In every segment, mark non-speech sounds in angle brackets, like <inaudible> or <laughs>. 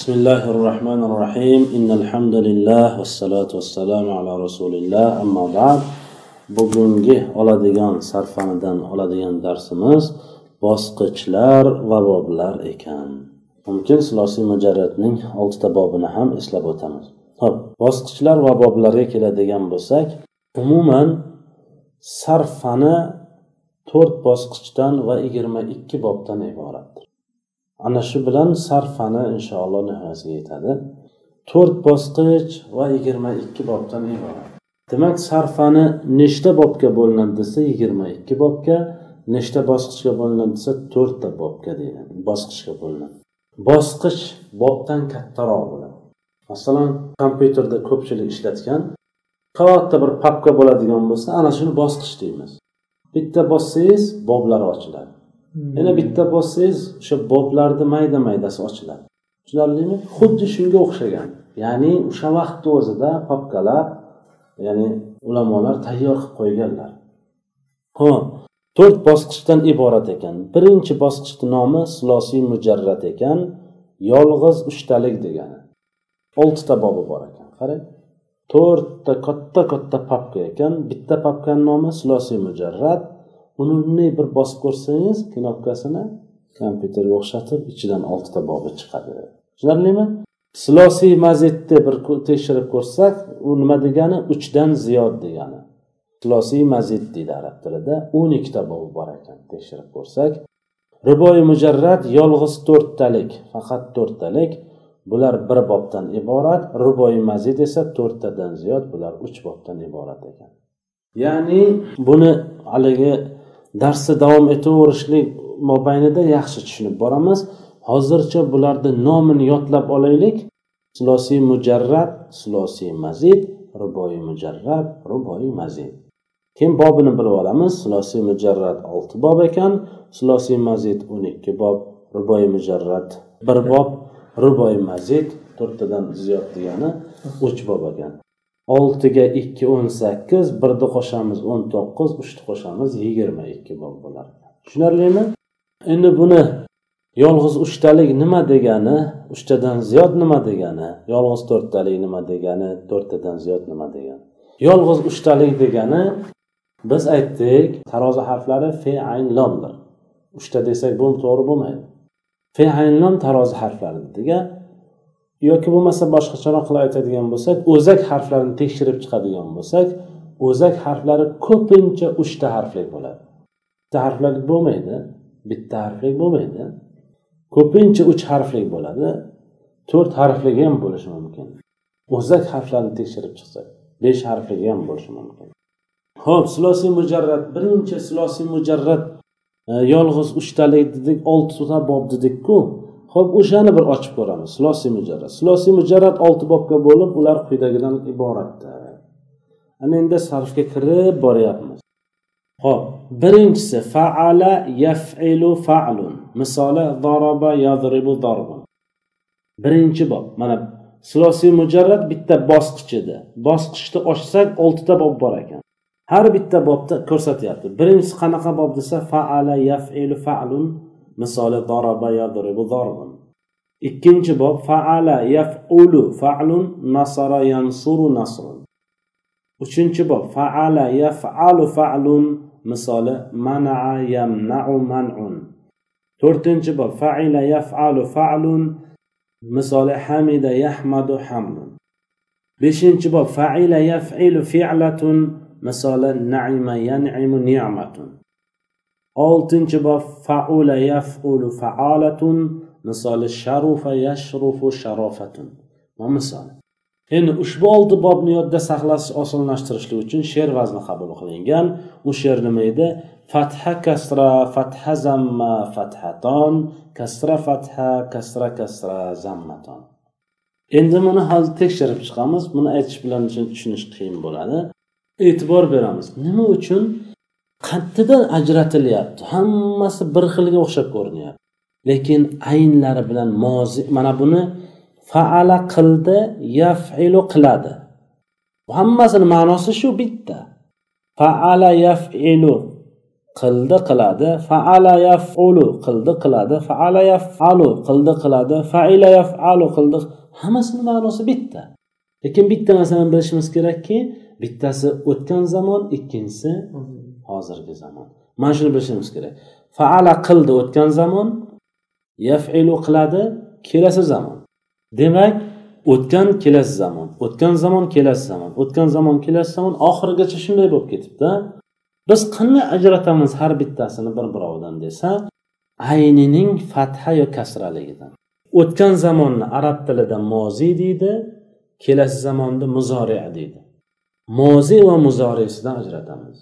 بسم الله الرحمن الرحيم إن الحمد لله والصلاة والسلام على رسول الله أما بعد bugungi oladigan sarfanidan oladigan darsimiz bosqichlar va boblar ekan mumkin silosiy mujarratning oltita bobini ham eslab o'tamiz ho'p bosqichlar va boblarga keladigan bo'lsak umuman sarfani to'rt bosqichdan va yigirma ikki bobdan iboratdir Ana shu bilan sarfani inshaalloh nihoyasiga yetadi. To'rt bosqich va yigirma ikki bobdan iborat. Demak sarfani nechta bobga bo'linadi desa yigirma ikki bobga nechta bosqichga bo'linadi desa to'rtta bobga deyiladi bosqichga bo'linadi. Bosqich bobdan kattaroq bo'ladi. Masalan kompyuterda ko'pchilik ishlatgan katta bir papka bo'ladigan bo'lsa ana shuni bosqich deymiz. Bitta bossangiz boblar ochiladi. Yana bitta bossangiz o'sha boblarni mayda maydasi ochiladi. Tushunarlimi? Xuddi shunga o'xshagan. Ya'ni o'sha vaqtni o'zida papkalar ya'ni ulamolar tayyor qilib qo'yganlar. Ho'p to'rt bosqichdan iborat ekan. Birinchi bosqichni nomi silosiy mujarrat ekan. Yolg'iz uchtalik degani. Oltita bobi bor ekan qarang. To'rtta katta katta papka ekan. Bitta papkani nomi silosiy mujarrat uni bunday bir bosib ko'rsangiz knopkasini kompyuterga o'xshatib ichidan oltita bobi chiqadi. Tushunarlimi? Silosiy mazidni bir tekshirib ko'rsak u nima degani? Uchdan ziyod degani. Silosiy mazid deydi arab tilida. O'n ikkita bobi bor ekan tekshirib ko'rsak. Riboyi mujarrad yolg'iz to'rttalik faqat to'rttalik. Bular bir bobdan iborat ruboyi mazid esa to'rttadan ziyod bular uch bobdan iborat ekan. Ya'ni buni haligi darsda davom etaverishlik mobaynida yaxshi tushunib boramiz. Hozircha bularni nomini yodlab olaylik. Silosiy mujarrad silosiy mazid ruboiy mujarrad ruboiy mazid. Keyin bobini bilib olamiz? Silosiy mujarrat olti bob ekan silosiy mazid o'n ikki bob ruboiy mujarrat bir bob ruboiy mazid to'rttadan ziyod degani uch bob ekan. Oltiga ikki o'n sakkiz birni qo'shamiz o'n to'qqiz uchni qo'shamiz yigirma ikki bob bo'lar tushunarlimi? Endi buni yolg'iz uchtalik nima degani uchtadan ziyod nima degani yolg'iz to'rttalik nima degani to'rttadan ziyod nima degani? Yolg'iz uchtalik degani biz aytdik tarozi harflari fe ayn lomdir. Uchta desak bu to'g'ri bo'lmaydi. Fe ayn lom tarozi harflari degan yoki bo'lmasa boshqacharoq qilib aytadigan bo'lsak o'zak harflarini tekshirib chiqadigan bo'lsak o'zak harflari ko'pincha uchta harflik bo'ladi. Bitta harflik bo'lmaydi bitta harflik bo'lmaydi ko'pincha uch harflik bo'ladi to'rt harfligi ham bo'lishi mumkin. O'zak harflarini tekshirib chiqsak besh harfligi ham bo'lishi mumkin. Ho'p silosiy mujarrat birinchi silosiy mujarrat e, yolg'iz uchtalik dedik oltita bob dedikku. Ho'p o'shani bir ochib ko'ramiz. Silosiy mujarrat silosiy mujarrat olti bobga bo'lib ular quyidagidan iboratda. Ana endi sarfga kirib boryapmiz. Ho'p birinchisi faala yafilu fa'lun. Misoli doroba yadribu darbun. Birinchi bob. Mana silosiy mujarrat bitta bosqich edi. Bosqichni ochsak oltita bob bor ekan. Har bitta bobda ko'rsatyapti. Birinchisi qanaqa bob desa faala yafilu fa'lun. Misoli daraba yadribu darbun ikkinchi bob faala yafulu fa'lun nasara yansuru nasrun uchinchi bob faala yafalu fa'lun misoli manaa yamnau manun to'rtinchi bob faila yafalu fa'lun misoli hamida yahmadu hamdun beshinchi bob faila yafilu fi'latun misoli naima yan'imu ni'matun oltinchi bob faula yafulu faalatun misoli sharufa yashrufu sharofatun. Va misoli endi ushbu olti bobni yodda saqlash osonlashtirishlik uchun she'r vazni qabul qilingan. U she'r nima edi? Fatha kasra fatha zamma fathaton kasra fatha kasra kasra zammaton endi buni hozir tekshirib chiqamiz. Buni aytish bilan tushunish qiyin bo'ladi. E'tibor beramiz. Nima uchun? Qattidan ajratilyapti. Hammasi bir xilga o'xshab ko'rinyapti. Lekin aynlari bilan mozi mana buni faala qildi yafilu qiladi. Hammasini ma'nosi shu bitta. Faala yafilu qildi qiladi. Faala yafulu qildi qiladi. Faala yafalu qildi qiladi. Faila yafalu qildi. Hammasini ma'nosi bitta. Lekin bitta narsani bilishimiz kerakki bittasi o'tgan zamon ikkinchisi hozirgi zamon. Mana shuni bilishimiz kerak. Faala qildi o'tgan zamon yafilu qiladi kelasi zamon. Demak o'tgan kelasi zamon o'tgan zamon kelasi zamon o'tgan zamon kelasi zamon oxirigacha shunday bo'lib ketibdi. Biz qanday ajratamiz har bittasini bir birovidan desa aynining fatha yo kasraligidan. O'tgan zamonni arab tilida moziy deydi kelasi zamonni muzori deydi. Mozi va muzorisidan ajratamiz.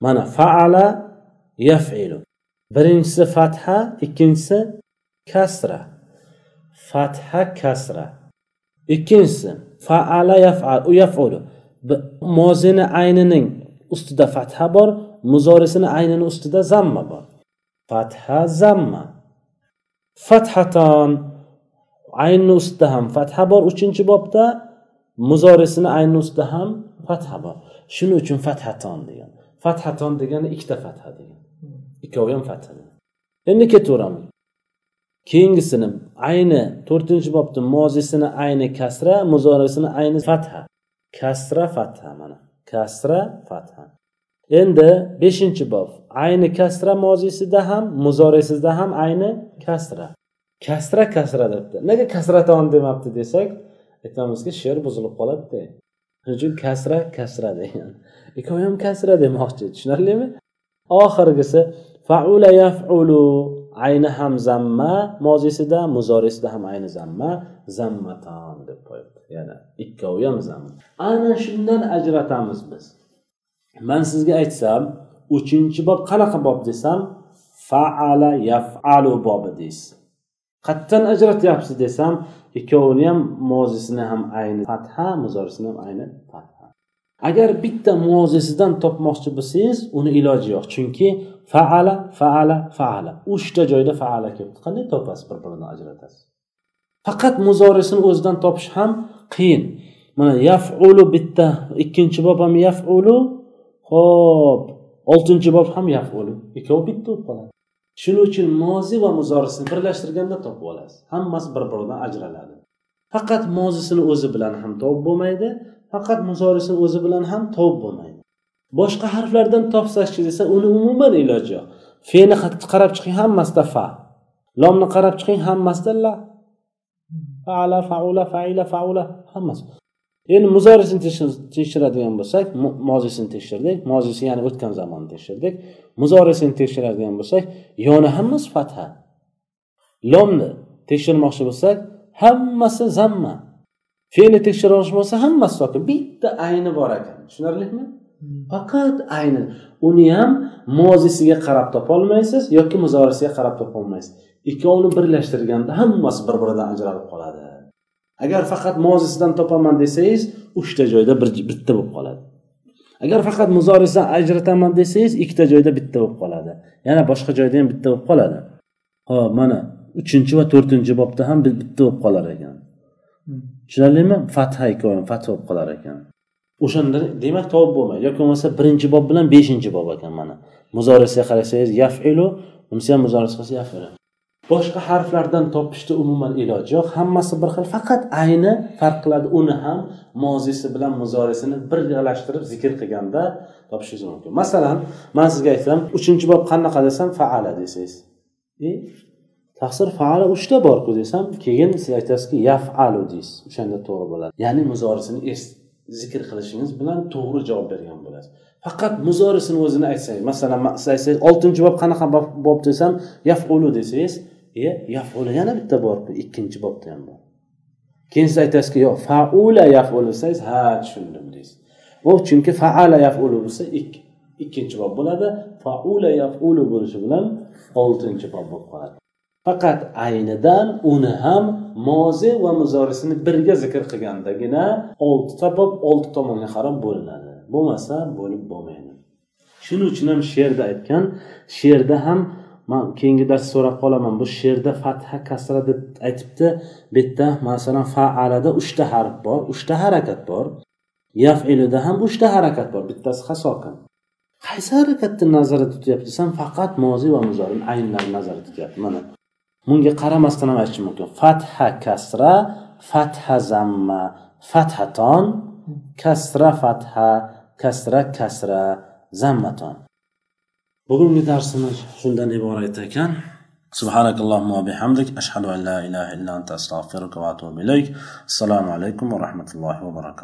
Mana faala yafilu. Birinchisi fatha ikkinchisi kasra. Fatha kasra. Ikkinchisi faala yafal u yafulu. Mozini aynining ustida fatha bor muzorisini aynini ustida zamma bor. Fatha zamma. Fathaton aynni ustida ham fatha bor uchinchi bobda muzorisini aynni ustida ham fatha bor. Shuning uchun fathaton degan. Fathaton degani ikkita fatha degan ikkovi ham fatha endi ketaveramiz. Keyingisini ayni to'rtinchi bobni mozisini ayni kasra muzorisini ayni fatha. Kasra fatha mana. Kasra fatha. Endi beshinchi bob. Ayni kasra mozisida ham muzorisida ham ayni kasra. Kasra kasra debdi. Nega kasraton demabdi desak aytamizki she'r buzilib qoladida. Uchun kasra kasra degan. <laughs> Ikkovi ham kasra demoqchi tushunarlimi? Oxirgisi faula yafulu ayni ham zamma mozisida muzorisida ham ayni zamma zammaton deb qo'yibdi. Yana ikkovi ham zamma. Ana shundan ajratamiz biz. Man sizga aytsam uchinchi bob qanaqa bob desam faala yafalu bobi deysiz. Qayerdan ajratyapsiz desam ikkovini ham mozisini ham ayni fatha muzorisini ham ayni fatha. Agar bitta mozisidan topmoqchi bo'lsangiz uni iloji yo'q. Chunki faala faala faala. Uchta joyda faala kelibdi qanday topasiz bir biridan ajratasiz? Faqat muzorisini o'zidan topish ham qiyin. Mana yafulu bitta ikkinchi bob ham yafulu ho'p oltinchi bob ham yafulu. Ikkovi bitta bo'lib qoladi. Shuning uchun mozi va muzorisini birlashtirganda topib olasiz. Hammasi bir biridan ajraladi. Faqat mozisini o'zi bilan ham topib bo'lmaydi faqat muzorisini o'zi bilan ham topib bo'lmaydi. Boshqa harflardan topsangchi desa uni umuman iloji yo'q. Feni qarab chiqing hammasida fa. Lomni qarab chiqing hammasida la. Faala faula faila faula. Hammasi. Endi muzorisini tekshiradigan bo'lsak mozisini tekshirdik. Mozisi ya'ni o'tgan zamonni tekshirdik. Muzorisini tekshiradigan bo'lsak yoni hammasi fatha. Lomni tekshirmoqchi bo'lsak hammasi zamma. Fe'lni tekshirmoqchi bo'lsa hammasi sokin bitta ayni bor ekan. Tushunarlimi? Faqat ayni. Uni ham mozisiga qarab topolmaysiz yoki muzorisiga qarab topolmaysiz ikkovini birlashtirganda hammasi bir biridan ajralib qoladi agar faqat mozisidan topaman desangiz uchta joyda bir bitta bo'lib qoladi. Agar faqat muzorisidan ajrataman desangiz ikkita joyda bitta bo'lib qoladi. Yana boshqa joyda ham bitta bo'lib qoladi. Ho'p mana uchinchi va to'rtinchi bobda ham bitta bo'lib qolar ekan. Tushunarlimi? Fatha ikkovi ham fatha bo'lib qolar ekan. O'shanda demak topib bo'lmaydi. Yoki bo'lmasa birinchi bob bilan beshinchi bob ekan mana. Muzorisiga qarasangiz yafilu bunisi ham muzorisi qilsa yafilu boshqa harflardan topishda umuman iloji yo'q. Hammasi bir xil faqat ayni farq qiladi. Uni ham mozisi bilan muzorisini birgalashtirib zikr qilganda topishingiz mumkin. Masalan man sizga aytsam uchinchi bob qanaqa desam faala desangiz. E taqsir faala uchta borku desam keyin siz aytasizki yafalu deysiz. O'shanda to'g'ri bo'ladi. Ya'ni muzorisini zikr qilishingiz bilan to'g'ri javob bergan bo'lasiz. Faqat muzorisini o'zini aytsangiz masalan siz aytsangiz oltinchi bob qanaqa bob desam yafulu desangiz e yafulu yana bitta borku ikkinchi bobda ham bor. Keyin siz aytasizki yo'q faula yafulu desangiz ha tushundim deysiz. Bu chunki faala yafulu bo'lsa ikkinchi bob bo'ladi faula yafulu bo'lishi bilan oltinchi bob bo'lib qoladi. Faqat aynidan uni ham mozi va muzorisini birga zikr qilgandagina oltita bob olti tomonga qarab bo'linadi. Bo'lmasa bo'lib bo'lmaydi. Shuning uchun ham she'rda aytgan she'rda ham man keyingi darsda so'rab qolaman bu she'rda fatha kasra deb aytibdi. Bu yerda masalan faalada uchta harf bor uchta harakat bor. Yafilida ham uchta harakat bor bittasi hasokin qaysi harakatni nazarda tutyapti? Desam faqat moziy va muzorini aynlarni nazarda tutyapti. Mana bunga qaramasdan ham aytishim mumkin. Fatha kasra fatha zamma. Fathaton kasra fatha. Kasra kasra zammaton. bugungi darsimiz shundan iborat ekan سبحانك اللهم وبحمدك أشهد أن لا إله إلا أنت أستغفرك وأتوب إليك السلام عليكم ورحمة الله وبركاته